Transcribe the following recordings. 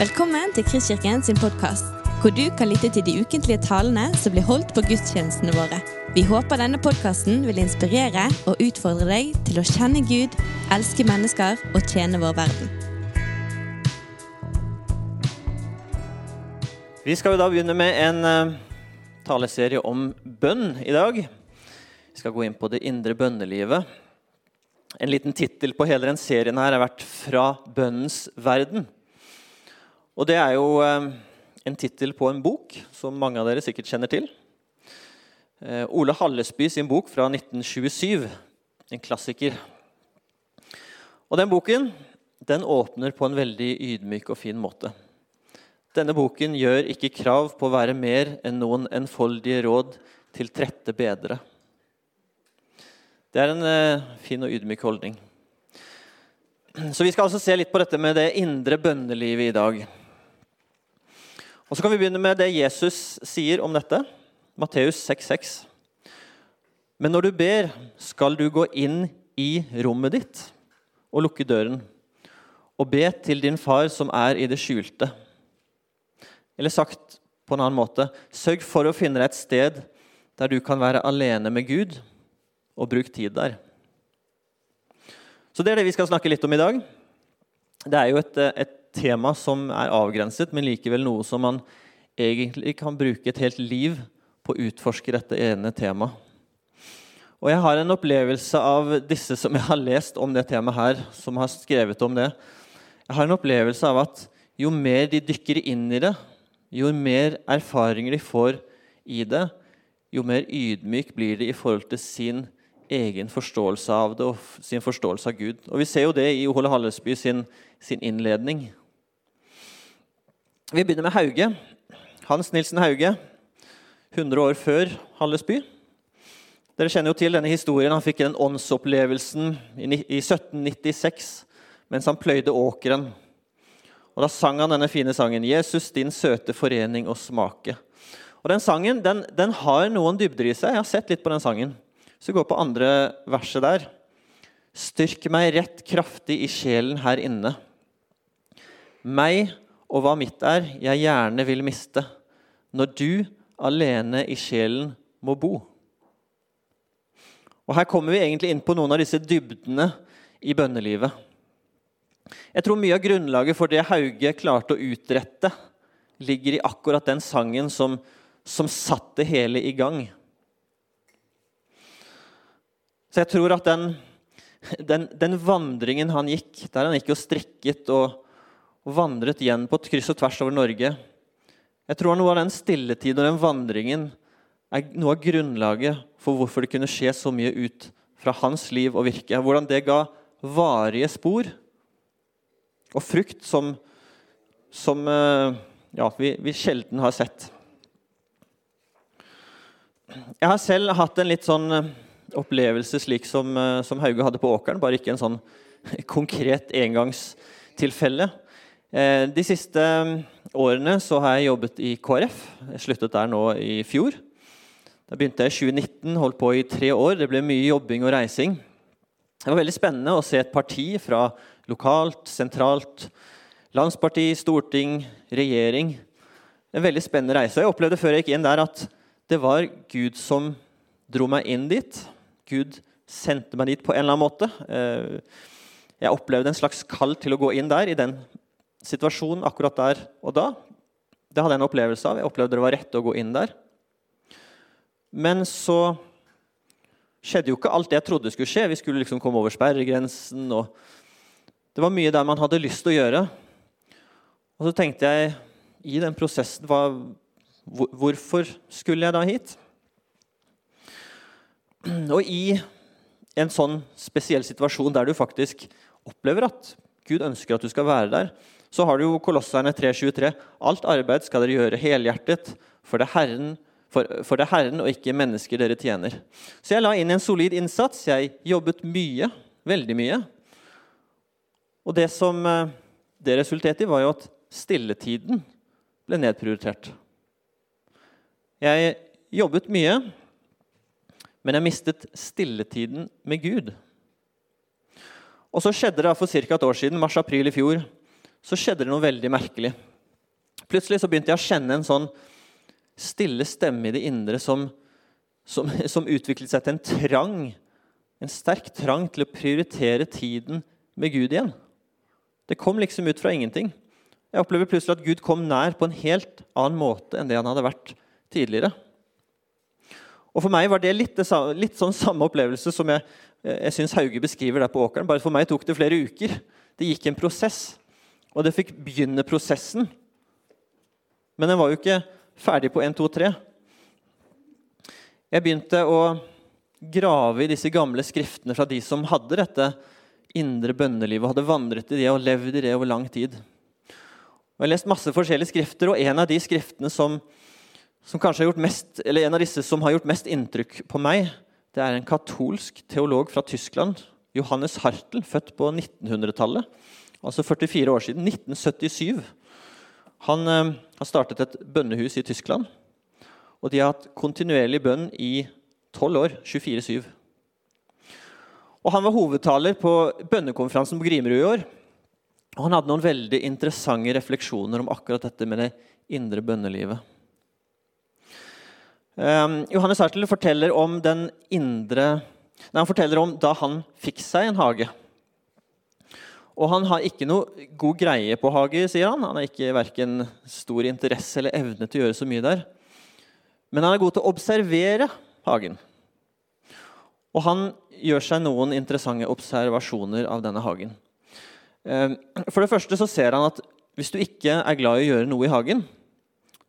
Velkommen til Kristkirken sin podkast, hvor du kan lytte til de ukentlige talene som blir holdt på gudstjenestene våre. Vi håper denne podkasten vil inspirere og utfordre deg til å kjenne Gud, elske mennesker og tjene vår verden. Vi skal jo da begynne med en eh, taleserie om bønn i dag. Vi skal gå inn på det indre bønnelivet. En liten tittel på hele den serien her har vært 'Fra bønnens verden'. Og det er jo eh, en tittel på en bok som mange av dere sikkert kjenner til. Eh, Ole Hallesby sin bok fra 1927. En klassiker. Og den boken den åpner på en veldig ydmyk og fin måte. Denne boken gjør ikke krav på å være mer enn noen enfoldige råd til trette bedre. Det er en eh, fin og ydmyk holdning. Så Vi skal altså se litt på dette med det indre bønnelivet i dag. Og Så kan vi begynne med det Jesus sier om dette. Matteus 6,6. Men når du ber, skal du gå inn i rommet ditt og lukke døren, og be til din far som er i det skjulte. Eller sagt på en annen måte sørg for å finne deg et sted der du kan være alene med Gud, og bruk tid der. Så Det er det vi skal snakke litt om i dag. Det er jo et, et tema som er avgrenset, men likevel noe som man egentlig kan bruke et helt liv på å utforske dette ene temaet. Og Jeg har en opplevelse av disse som jeg har lest om det temaet her, som har skrevet om det. Jeg har en opplevelse av at jo mer de dykker inn i det, jo mer erfaringer de får i det, jo mer ydmyk blir de i forhold til sin egen forståelse av det og sin forståelse av Gud. Og Vi ser jo det i Ole Hallesby sin, sin innledning. Vi begynner med Hauge. Hans Nilsen Hauge, 100 år før Hallesby. Dere kjenner jo til denne historien. Han fikk den åndsopplevelsen i 1796 mens han pløyde åkeren. Og Da sang han denne fine sangen 'Jesus, din søte forening og smake'. Og Den sangen den, den har noen dybder i seg. Jeg har sett litt på den sangen. Så gå på andre verset der. Styrk meg rett kraftig i sjelen her inne. Meg og hva mitt er, jeg gjerne vil miste, når du alene i sjelen må bo. Og Her kommer vi egentlig inn på noen av disse dybdene i bønnelivet. Jeg tror mye av grunnlaget for det Hauge klarte å utrette, ligger i akkurat den sangen som, som satte hele i gang. Så jeg tror at den, den, den, vandringen han gikk, der han gikk og strikket og, og vandret igjen på et kryss og tvers over Norge Jeg tror noe av den stilletiden og den vandringen er noe av grunnlaget for hvorfor det kunne skje så mye ut fra hans liv og virke. Hvordan det ga varige spor og frukt som, som eh, ja, vi, vi, sjelden har sett. Jeg har selv hatt en litt sånn eh, opplevelse slik som, eh, som Hauge hadde på åkeren, bare ikke en sånn konkret engangstilfelle. De siste årene så har jeg jobbet i KrF. Jeg sluttet der nå i fjor. Da begynte jeg i 2019, holdt på i tre år. Det ble mye jobbing og reising. Det var veldig spennende å se et parti fra lokalt, sentralt, landsparti, storting, regjering. En veldig spennende reise. Jeg opplevde før jeg gikk inn der at det var Gud som dro meg inn dit. Gud sendte meg dit på en eller annen måte. Eh, jeg opplevde en slags kall til å gå inn der, i den situasjonen akkurat der og da. Det hadde jeg en opplevelse av. Jeg opplevde det var rett å gå inn der. Men så skjedde jo ikke alt det jeg trodde skulle skje. Vi skulle liksom komme over sperregrensen. og Det var mye der man hadde lyst til å gjøre. Og så tenkte jeg i den prosessen hva, Hvorfor skulle jeg da hit? Og i en sånn spesiell situasjon der du faktisk opplever at Gud ønsker at du skal være der, så har du jo Kolosserne 3.23.: Alt arbeid skal dere gjøre helhjertet, for det er Herren for, for, det er Herren og ikke mennesker dere tjener. Så jeg la inn en solid innsats. Jeg jobbet mye. Veldig mye. Og det som eh, det resulterte i, var jo at stilletiden ble nedprioritert. Jeg jobbet mye, men jeg mistet stilletiden med Gud. Og så skjedde det for ca. et år siden, mars-april i fjor, så skjedde det noe veldig merkelig. Plutselig så begynte jeg å kjenne en sånn stille stemme i det indre som, som, som utviklet seg til en trang, en sterk trang til å prioritere tiden med Gud igjen. Det kom liksom ut fra ingenting. Jeg opplever plutselig at Gud kom nær på en helt annen måte enn det han hadde vært tidligere. Og For meg var det litt, litt sånn samme opplevelse som jeg, jeg syns Hauge beskriver der på åkeren. Bare for meg tok det flere uker. Det gikk en prosess. Og det fikk begynne prosessen. Men den var jo ikke ferdig på 1, 2, 3. Jeg begynte å grave i disse gamle skriftene fra de som hadde dette indre bønnelivet, hadde vandret i det og levd i det over lang tid. Og jeg har lest masse forskjellige skrifter, og en av de skriftene som, som kanskje har gjort mest, eller en av disse som har gjort mest inntrykk på meg, det er en katolsk teolog fra Tyskland, Johannes Hartel, født på 1900-tallet. Altså 44 år siden. 1977. Han eh, har startet et bønnehus i Tyskland. Og de har hatt kontinuerlig bønn i 12 år. 24-7. Og Han var hovedtaler på bønnekonferansen på Grimerud i år. Og Han hadde noen veldig interessante refleksjoner om akkurat dette med det indre bønnelivet. Um, Johannes Hartel forteller om den indre nei, Han forteller om da han fikk seg en hage. Og han har ikke noe god greie på hage, sier han. Han har ikke verken stor interesse eller evne til å gjøre så mye der. Men han er god til å observere hagen. Og han gjør seg noen interessante observasjoner av denne hagen. Ehm, for det første så ser han at hvis du ikke er glad i å gjøre noe i hagen,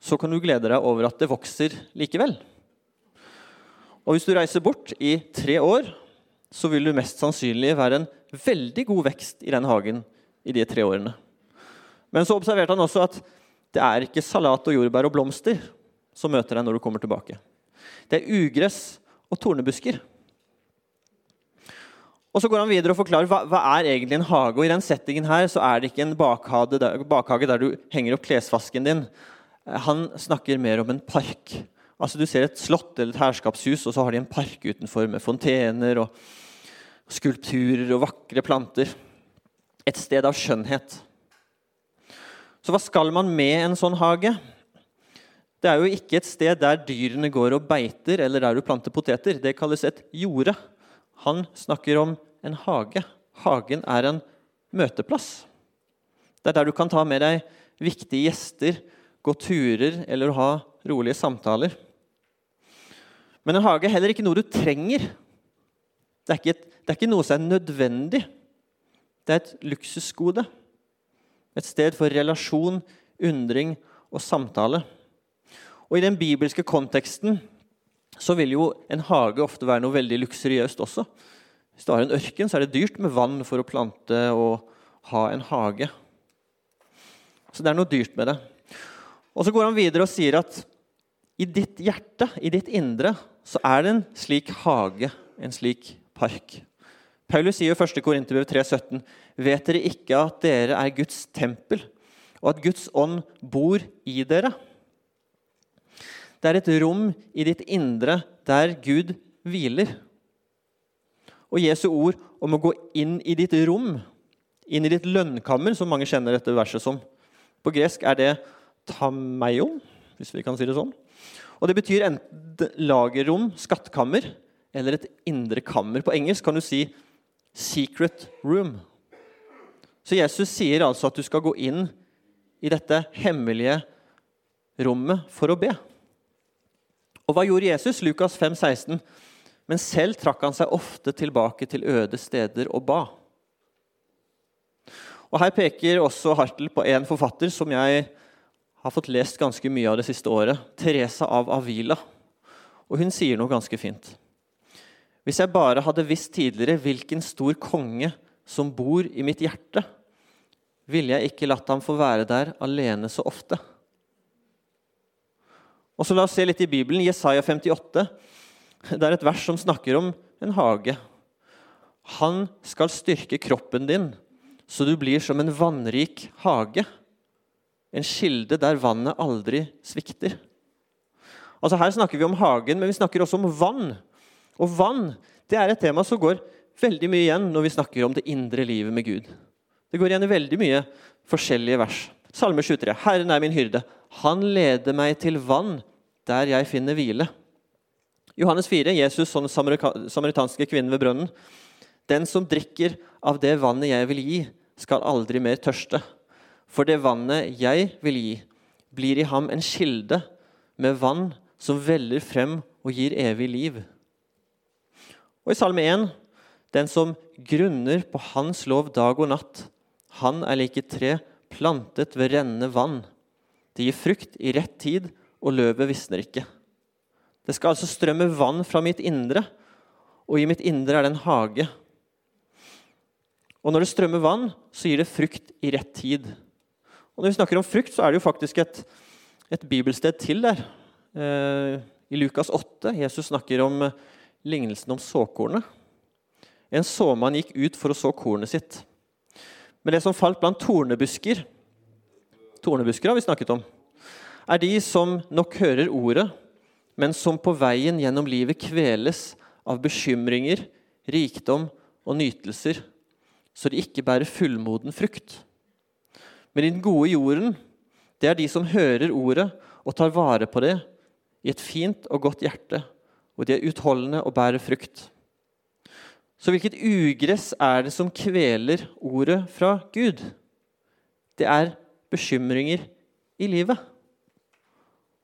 så kan du glede deg over at det vokser likevel. Og hvis du reiser bort i tre år, så vil du mest sannsynlig være en veldig god vekst i den hagen i de tre årene. Men så observerte han også at det er ikke salat og jordbær og blomster som møter deg når du kommer tilbake. Det er ugress og tornebusker. Og så går han videre og forklarer hva, hva er egentlig en hage. Og I den settingen her så er det ikke en bakhage der, bakhage der du henger opp klesvasken din. Han snakker mer om en park. Altså Du ser et slott eller et herskapshus, og så har de en park utenfor med fontener og skulpturer og vakre planter. Et sted av skjønnhet. Så hva skal man med en sånn hage? Det er jo ikke et sted der dyrene går og beiter, eller der du planter poteter. Det kalles et jorde. Han snakker om en hage. Hagen er en møteplass. Det er der du kan ta med deg viktige gjester, gå turer eller ha rolige samtaler. Men en hage er heller ikke noe du trenger. Det er ikke, et, det er ikke noe som er nødvendig. Det er et luksusgode. Et sted for relasjon, undring og samtale. Og I den bibelske konteksten så vil jo en hage ofte være noe veldig luksuriøst også. Hvis du har en ørken, så er det dyrt med vann for å plante og ha en hage. Så det er noe dyrt med det. Og Så går han videre og sier at i ditt hjerte, i ditt indre, så er det en slik hage, en slik park. Paulus sier i 1. Korinterbrev 3,17.: Vet dere ikke at dere er Guds tempel, og at Guds ånd bor i dere? Det er et rom i ditt indre der Gud hviler. Og Jesu ord om å gå inn i ditt rom, inn i ditt lønnkammer, som mange kjenner dette verset som. På gresk er det tameion, hvis vi kan si det sånn. Og Det betyr enten lagerrom, skattkammer, eller et indre kammer. På engelsk kan du si 'secret room'. Så Jesus sier altså at du skal gå inn i dette hemmelige rommet for å be. Og hva gjorde Jesus? Lukas 5, 16. Men selv trakk han seg ofte tilbake til øde steder og ba. Og Her peker også Hartel på en forfatter som jeg har fått lest ganske mye av det siste året. Teresa av Avila. Og hun sier noe ganske fint. Hvis jeg bare hadde visst tidligere hvilken stor konge som bor i mitt hjerte, ville jeg ikke latt ham få være der alene så ofte. Og så La oss se litt i Bibelen. Jesaja 58. Det er et vers som snakker om en hage. Han skal styrke kroppen din, så du blir som en vannrik hage. En kilde der vannet aldri svikter. Altså Her snakker vi om hagen, men vi snakker også om vann. Og vann det er et tema som går veldig mye igjen når vi snakker om det indre livet med Gud. Det går igjen i veldig mye forskjellige vers. Salme 23. Herren er min hyrde. Han leder meg til vann der jeg finner hvile. Johannes 4. Jesus som samaritanske kvinnen ved brønnen. Den som drikker av det vannet jeg vil gi, skal aldri mer tørste. For det vannet jeg vil gi, blir i ham en kilde med vann som veller frem og gir evig liv. Og i Salme 1.: Den som grunner på Hans lov dag og natt, han er lik et tre plantet ved rennende vann. Det gir frukt i rett tid, og løvet visner ikke. Det skal altså strømme vann fra mitt indre, og i mitt indre er det en hage. Og når det strømmer vann, så gir det frukt i rett tid. Og når vi snakker om frukt, så er det jo faktisk et, et bibelsted til der. Eh, I Lukas 8 Jesus snakker om eh, lignelsen om såkornet. En såmann gikk ut for å så kornet sitt. Men det som falt blant tornebusker, tornebusker har vi snakket om, er de som nok hører ordet, men som på veien gjennom livet kveles av bekymringer, rikdom og nytelser, så de ikke bærer fullmoden frukt. Men den gode jorden, det er de som hører ordet og tar vare på det i et fint og godt hjerte, og de er utholdende og bærer frukt. Så hvilket ugress er det som kveler ordet fra Gud? Det er bekymringer i livet.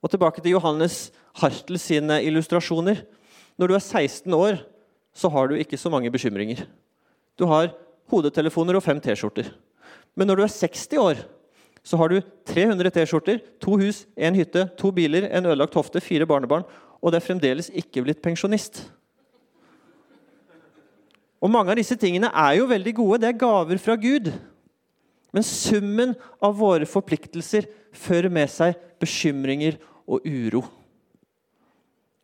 Og tilbake til Johannes Hartel sine illustrasjoner. Når du er 16 år, så har du ikke så mange bekymringer. Du har hodetelefoner og fem T-skjorter. Men når du er 60 år, så har du 300 T-skjorter, to hus, én hytte, to biler, en ødelagt hofte, fire barnebarn, og det er fremdeles ikke blitt pensjonist. Og Mange av disse tingene er jo veldig gode. Det er gaver fra Gud. Men summen av våre forpliktelser fører med seg bekymringer og uro.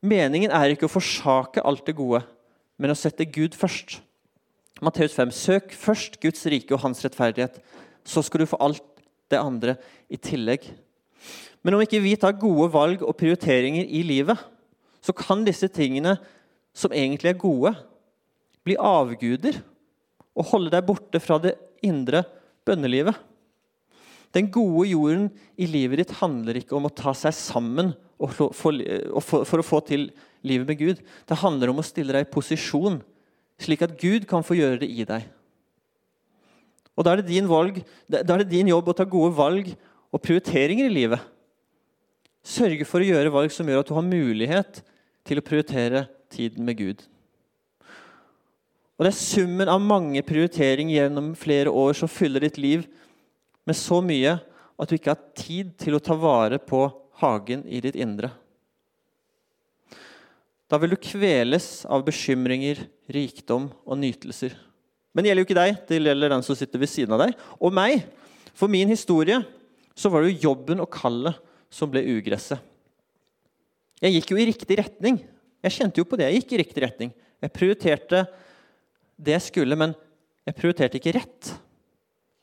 Meningen er ikke å forsake alt det gode, men å sette Gud først. Matteus 5.: Søk først Guds rike og hans rettferdighet, så skal du få alt det andre i tillegg. Men om ikke vi tar gode valg og prioriteringer i livet, så kan disse tingene som egentlig er gode, bli avguder og holde deg borte fra det indre bønnelivet. Den gode jorden i livet ditt handler ikke om å ta seg sammen for, å få til livet med Gud. Det handler om å stille deg i posisjon, slik at Gud kan få gjøre det i deg. Og Da er det din, valg, da er det din jobb å ta gode valg og prioriteringer i livet. Sørge for å gjøre valg som gjør at du har mulighet til å prioritere tiden med Gud. Og Det er summen av mange prioriteringer gjennom flere år som fyller ditt liv med så mye at du ikke har tid til å ta vare på hagen i ditt indre. Da vil du kveles av bekymringer, rikdom og nytelser. Men det gjelder jo ikke deg, det gjelder den som sitter ved siden av deg. Og meg. For min historie så var det jo jobben og kallet som ble ugresset. Jeg gikk jo i riktig retning. Jeg kjente jo på det. Jeg gikk i riktig retning. Jeg prioriterte det jeg skulle, men jeg prioriterte ikke rett.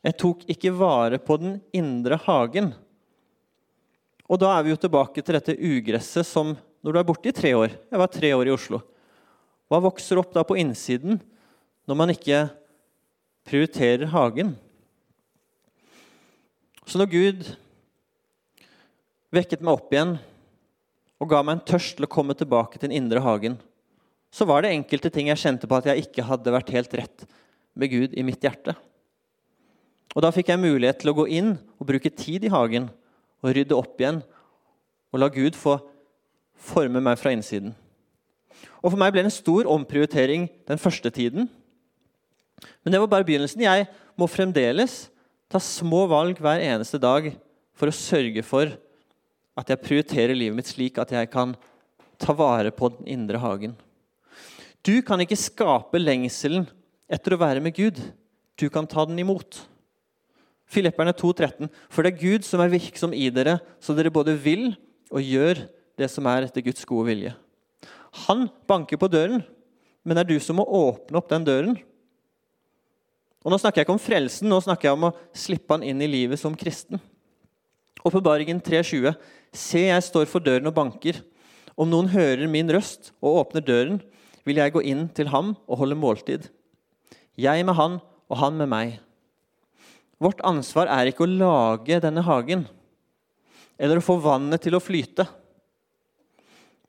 Jeg tok ikke vare på den indre hagen. Og da er vi jo tilbake til dette ugresset som når du er borte i tre år Jeg var tre år i Oslo. Hva vokser opp da på innsiden når man ikke prioriterer hagen. Så når Gud vekket meg opp igjen og ga meg en tørst til å komme tilbake til den indre hagen, så var det enkelte ting jeg kjente på at jeg ikke hadde vært helt rett med Gud i mitt hjerte. Og Da fikk jeg mulighet til å gå inn og bruke tid i hagen og rydde opp igjen og la Gud få forme meg fra innsiden. Og For meg ble det en stor omprioritering den første tiden. Men det var bare begynnelsen. Jeg må fremdeles ta små valg hver eneste dag for å sørge for at jeg prioriterer livet mitt slik at jeg kan ta vare på den indre hagen. Du kan ikke skape lengselen etter å være med Gud. Du kan ta den imot. Filipperne 2,13.: For det er Gud som er virksom i dere, så dere både vil og gjør det som er etter Guds gode vilje. Han banker på døren, men det er du som må åpne opp den døren. Og Nå snakker jeg ikke om frelsen, nå snakker jeg om å slippe han inn i livet som kristen. Åpenbaringen 3,20.: Se, jeg står for døren og banker. Om noen hører min røst og åpner døren, vil jeg gå inn til ham og holde måltid. Jeg med han og han med meg. Vårt ansvar er ikke å lage denne hagen eller å få vannet til å flyte.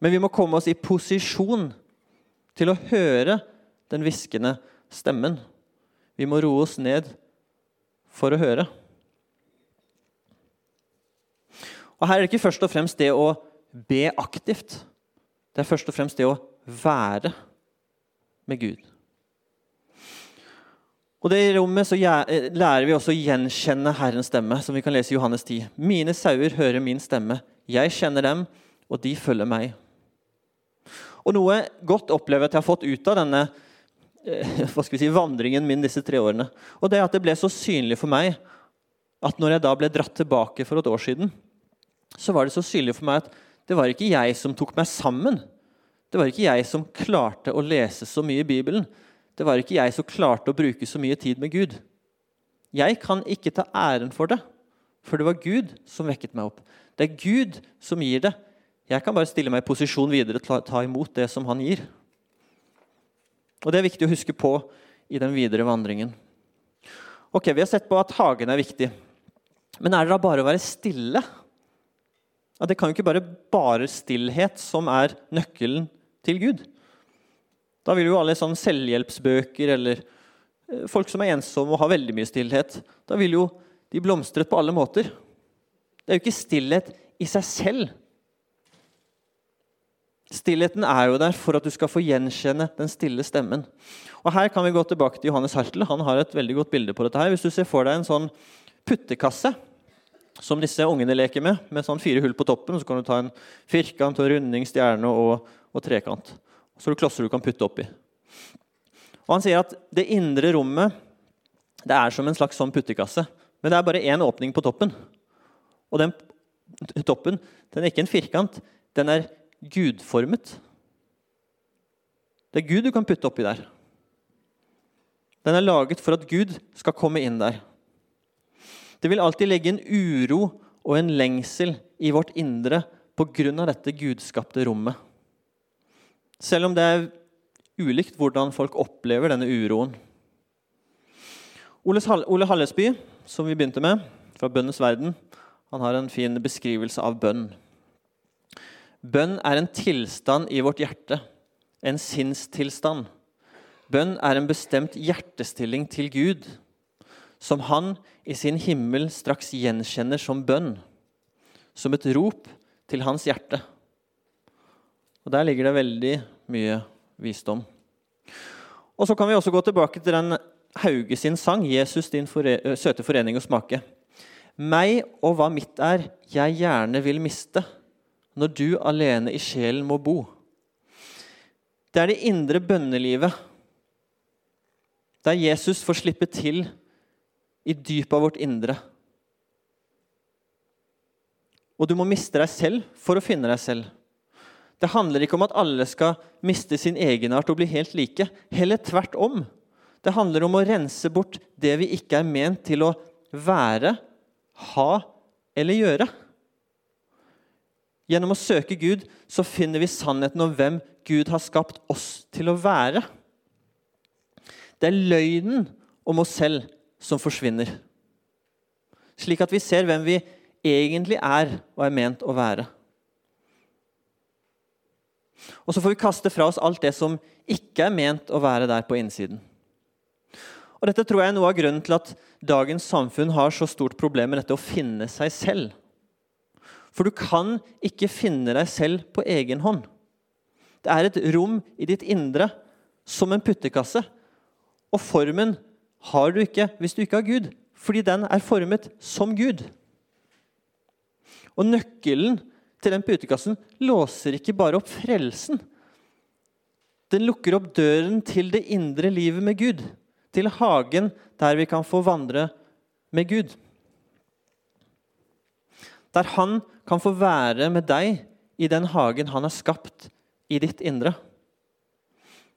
Men vi må komme oss i posisjon til å høre den hviskende stemmen. Vi må roe oss ned for å høre. Og Her er det ikke først og fremst det å be aktivt. Det er først og fremst det å være med Gud. Og det I rommet så eh, lærer vi også å gjenkjenne Herrens stemme, som vi kan lese i Johannes 10. Mine sauer hører min stemme. Jeg kjenner dem, og de følger meg. Og Noe godt opplever jeg at jeg har fått ut av denne eh, hva skal vi si, vandringen min disse tre årene. Og det er at det ble så synlig for meg at når jeg da ble dratt tilbake for et år siden, så var det så synlig for meg at det var ikke jeg som tok meg sammen. Det var ikke jeg som klarte å lese så mye i Bibelen. Det var ikke jeg som klarte å bruke så mye tid med Gud. Jeg kan ikke ta æren for det, for det var Gud som vekket meg opp. Det er Gud som gir det. Jeg kan bare stille meg i posisjon videre å ta imot det som han gir. Og Det er viktig å huske på i den videre vandringen. Ok, Vi har sett på at hagen er viktig. Men er det da bare å være stille? Ja, det kan jo ikke bare bare stillhet som er nøkkelen til Gud. Da vil jo alle sånn selvhjelpsbøker eller eh, folk som er ensomme og har veldig mye stillhet, da vil jo de blomstret på alle måter. Det er jo ikke stillhet i seg selv. Stillheten er jo der for at du skal få gjenkjenne den stille stemmen. Og Her kan vi gå tilbake til Johannes Hartel. Han har et veldig godt bilde på dette. her. Hvis du ser for deg en sånn puttekasse som disse ungene leker med, med sånn fire hull på toppen, så kan du ta en firkant, og runding, stjerne og, og trekant så du klosser du kan putte oppi. Og Han sier at det indre rommet det er som en slags sånn puttekasse. Men det er bare én åpning på toppen. Og den toppen den er ikke en firkant, den er gudformet. Det er Gud du kan putte oppi der. Den er laget for at Gud skal komme inn der. Det vil alltid legge en uro og en lengsel i vårt indre pga. dette gudskapte rommet. Selv om det er ulikt hvordan folk opplever denne uroen. Ole Hallesby, som vi begynte med, fra Bønnes verden, han har en fin beskrivelse av bønn. Bønn er en tilstand i vårt hjerte, en sinnstilstand. Bønn er en bestemt hjertestilling til Gud, som han i sin himmel straks gjenkjenner som bønn, som et rop til hans hjerte. Og Der ligger det veldig mye visdom. Og Så kan vi også gå tilbake til den Hauge sin sang, 'Jesus, din fore søte forening å smake'. Meg og hva mitt er, jeg gjerne vil miste, når du alene i sjelen må bo. Det er det indre bønnelivet, der Jesus får slippe til i dypet av vårt indre. Og du må miste deg selv for å finne deg selv. Det handler ikke om at alle skal miste sin egenart og bli helt like. Heller tvert om. Det handler om å rense bort det vi ikke er ment til å være, ha eller gjøre. Gjennom å søke Gud så finner vi sannheten om hvem Gud har skapt oss til å være. Det er løgnen om oss selv som forsvinner, slik at vi ser hvem vi egentlig er og er ment å være. Og så får vi kaste fra oss alt det som ikke er ment å være der på innsiden. Og Dette tror jeg er noe av grunnen til at dagens samfunn har så stort problem med dette å finne seg selv. For du kan ikke finne deg selv på egen hånd. Det er et rom i ditt indre som en puttekasse. Og formen har du ikke hvis du ikke har Gud, fordi den er formet som Gud. Og nøkkelen til den putekassen låser ikke bare opp frelsen. Den lukker opp døren til det indre livet med Gud. Til hagen der vi kan få vandre med Gud. Der han kan få være med deg i den hagen han har skapt i ditt indre.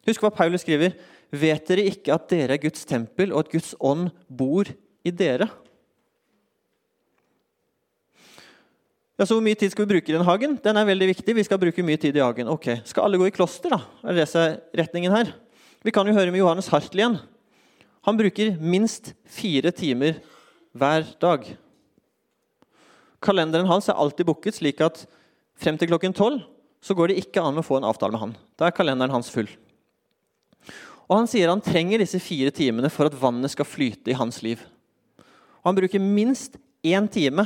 Husk hva Paulus skriver. Vet dere ikke at dere er Guds tempel, og at Guds ånd bor i dere? Ja, så Hvor mye tid skal vi bruke i den hagen? Den er veldig viktig. Vi skal bruke mye tid i hagen. Ok, Skal alle gå i kloster, da? Er det retningen her? Vi kan jo høre med Johannes Hartl igjen. Han bruker minst fire timer hver dag. Kalenderen hans er alltid booket, slik at frem til klokken tolv går det ikke an å få en avtale med han. Da er kalenderen hans full. Og Han sier han trenger disse fire timene for at vannet skal flyte i hans liv. Og Han bruker minst én time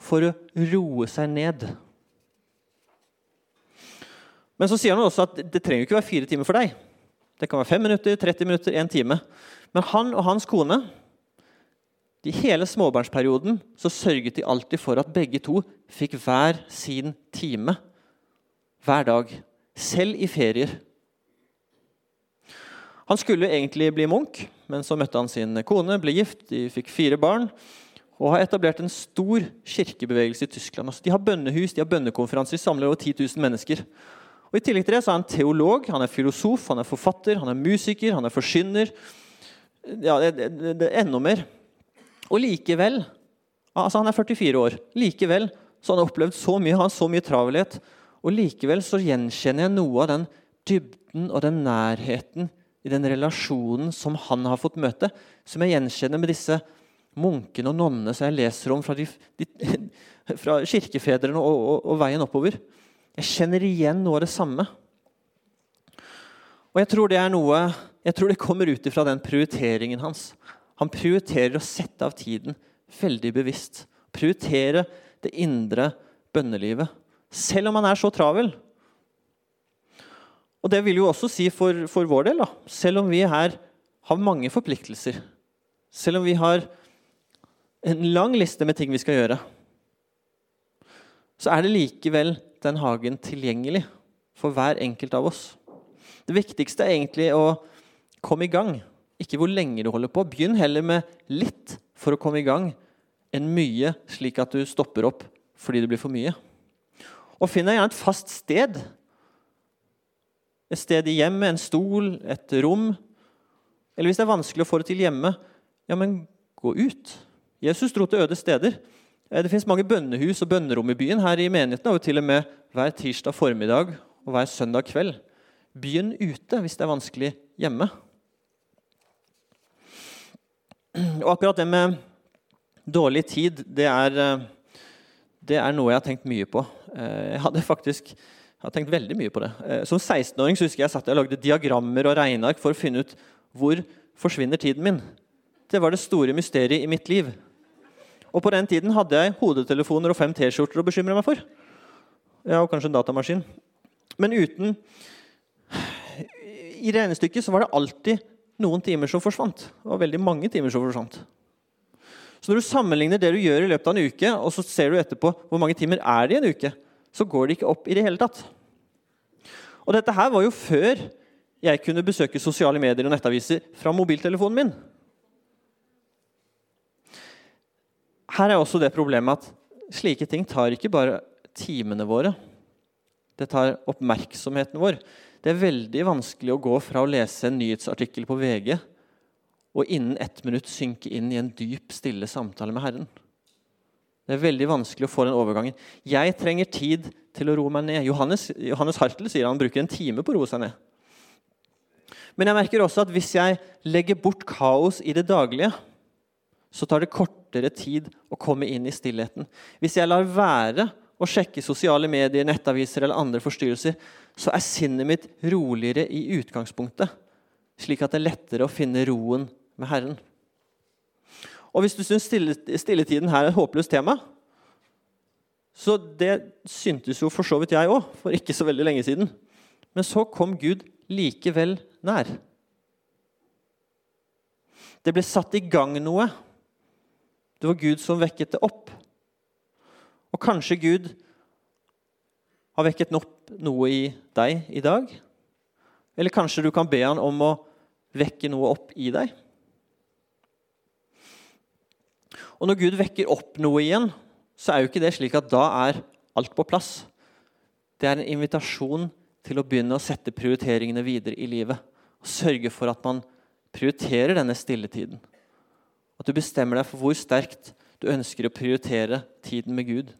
for å roe seg ned. Men så sier han også at det trenger ikke være fire timer for deg. Det kan være fem minutter, 30 minutter, én time. Men han og hans kone i hele småbarnsperioden så sørget de alltid for at begge to fikk hver sin time hver dag. Selv i ferier. Han skulle egentlig bli munk, men så møtte han sin kone, ble gift, de fikk fire barn og har etablert en stor kirkebevegelse i Tyskland. Altså, de har bønnehus, de har bønnekonferanser, de samler over 10 000 mennesker. Og I tillegg til det så er han teolog, han er filosof, han er forfatter, han er musiker, han er forsyner. Ja, det, det, det, enda mer. Og likevel altså Han er 44 år. Likevel så har han opplevd så mye, han har så mye travelhet. Og likevel så gjenkjenner jeg noe av den dybden og den nærheten i den relasjonen som han har fått møte, som jeg gjenkjenner med disse munkene og nonnene som jeg leser om fra, de, de, fra kirkefedrene og, og, og veien oppover. Jeg kjenner igjen noe av det samme. Og jeg tror det er noe Jeg tror det kommer ut ifra den prioriteringen hans. Han prioriterer å sette av tiden veldig bevisst. Prioritere det indre bønnelivet. Selv om han er så travel. Og det vil jo også si for, for vår del, da. selv om vi her har mange forpliktelser, selv om vi har en lang liste med ting vi skal gjøre, så er det likevel den hagen tilgjengelig for hver enkelt av oss. Det viktigste er egentlig å komme i gang, ikke hvor lenge du holder på. Begynn heller med litt for å komme i gang, enn mye, slik at du stopper opp fordi det blir for mye. Og Finn deg gjerne et fast sted. Et sted i hjemmet, en stol, et rom. Eller hvis det er vanskelig å få det til hjemme, ja, men gå ut. Jesus dro til øde steder. Eh, det fins mange bønnehus og bønnerom i byen. Her i menigheten og til og med hver tirsdag formiddag og hver søndag kveld. Begynn ute hvis det er vanskelig hjemme. Og akkurat det med dårlig tid, det er, eh, det er noe jeg har tenkt mye på. Eh, jeg hadde faktisk jeg har tenkt veldig mye på det. Som 16-åring husker jeg satt og lagde diagrammer og regneark for å finne ut hvor forsvinner tiden min. Det var det store mysteriet i mitt liv. Og på den tiden hadde jeg hodetelefoner og fem T-skjorter å bekymre meg for. Ja, og kanskje en datamaskin. Men uten I regnestykket så var det alltid noen timer som forsvant. Og veldig mange timer som forsvant. Så når du sammenligner det du gjør i løpet av en uke, og så ser du etterpå hvor mange timer er det i en uke, så går det ikke opp i det hele tatt. Og dette her var jo før jeg kunne besøke sosiale medier og nettaviser fra mobiltelefonen min. her er også det problemet at slike ting tar ikke bare timene våre. Det tar oppmerksomheten vår. Det er veldig vanskelig å gå fra å lese en nyhetsartikkel på VG og innen ett minutt synke inn i en dyp, stille samtale med Herren. Det er veldig vanskelig å få den overgangen. Jeg trenger tid til å roe meg ned. Johannes, Johannes Hartel sier han bruker en time på å roe seg ned. Men jeg merker også at hvis jeg legger bort kaos i det daglige, så tar det kortere tid å komme inn i stillheten. Hvis jeg lar være å sjekke sosiale medier, nettaviser eller andre forstyrrelser, så er sinnet mitt roligere i utgangspunktet, slik at det er lettere å finne roen med Herren. Og Hvis du syns stilletiden her er et håpløst tema, så det syntes jo for så vidt jeg òg for ikke så veldig lenge siden. Men så kom Gud likevel nær. Det ble satt i gang noe det var Gud som vekket det opp. Og kanskje Gud har vekket opp noe i deg i dag? Eller kanskje du kan be han om å vekke noe opp i deg? Og når Gud vekker opp noe igjen, så er jo ikke det slik at da er alt på plass. Det er en invitasjon til å begynne å sette prioriteringene videre i livet. Og sørge for at man prioriterer denne stilletiden. At du bestemmer deg for hvor sterkt du ønsker å prioritere tiden med Gud.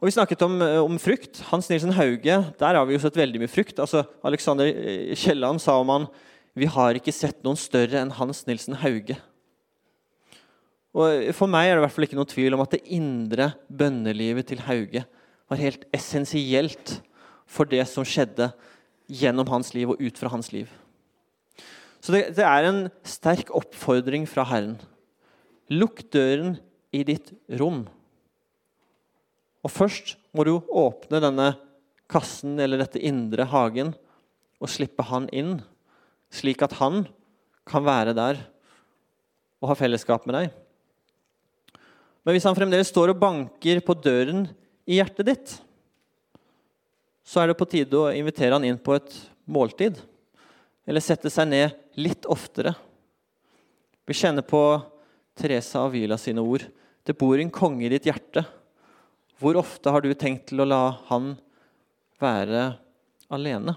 Og Vi snakket om, eh, om frukt. Hans Nilsen Hauge, der har vi jo sett veldig mye frukt. Altså, Alexander eh, Kielland sa om han vi har ikke sett noen større enn Hans Nilsen Hauge. Og For meg er det i hvert fall ikke noe tvil om at det indre bønnelivet til Hauge var helt essensielt for det som skjedde gjennom hans liv og ut fra hans liv. Så det, det er en sterk oppfordring fra Herren. Lukk døren i ditt rom. Og først må du åpne denne kassen eller dette indre hagen og slippe han inn, slik at han kan være der og ha fellesskap med deg. Men hvis han fremdeles står og banker på døren i hjertet ditt, så er det på tide å invitere han inn på et måltid. Eller sette seg ned litt oftere. Vi kjenner på Teresa Avila sine ord. Det bor en konge i ditt hjerte. Hvor ofte har du tenkt til å la han være alene?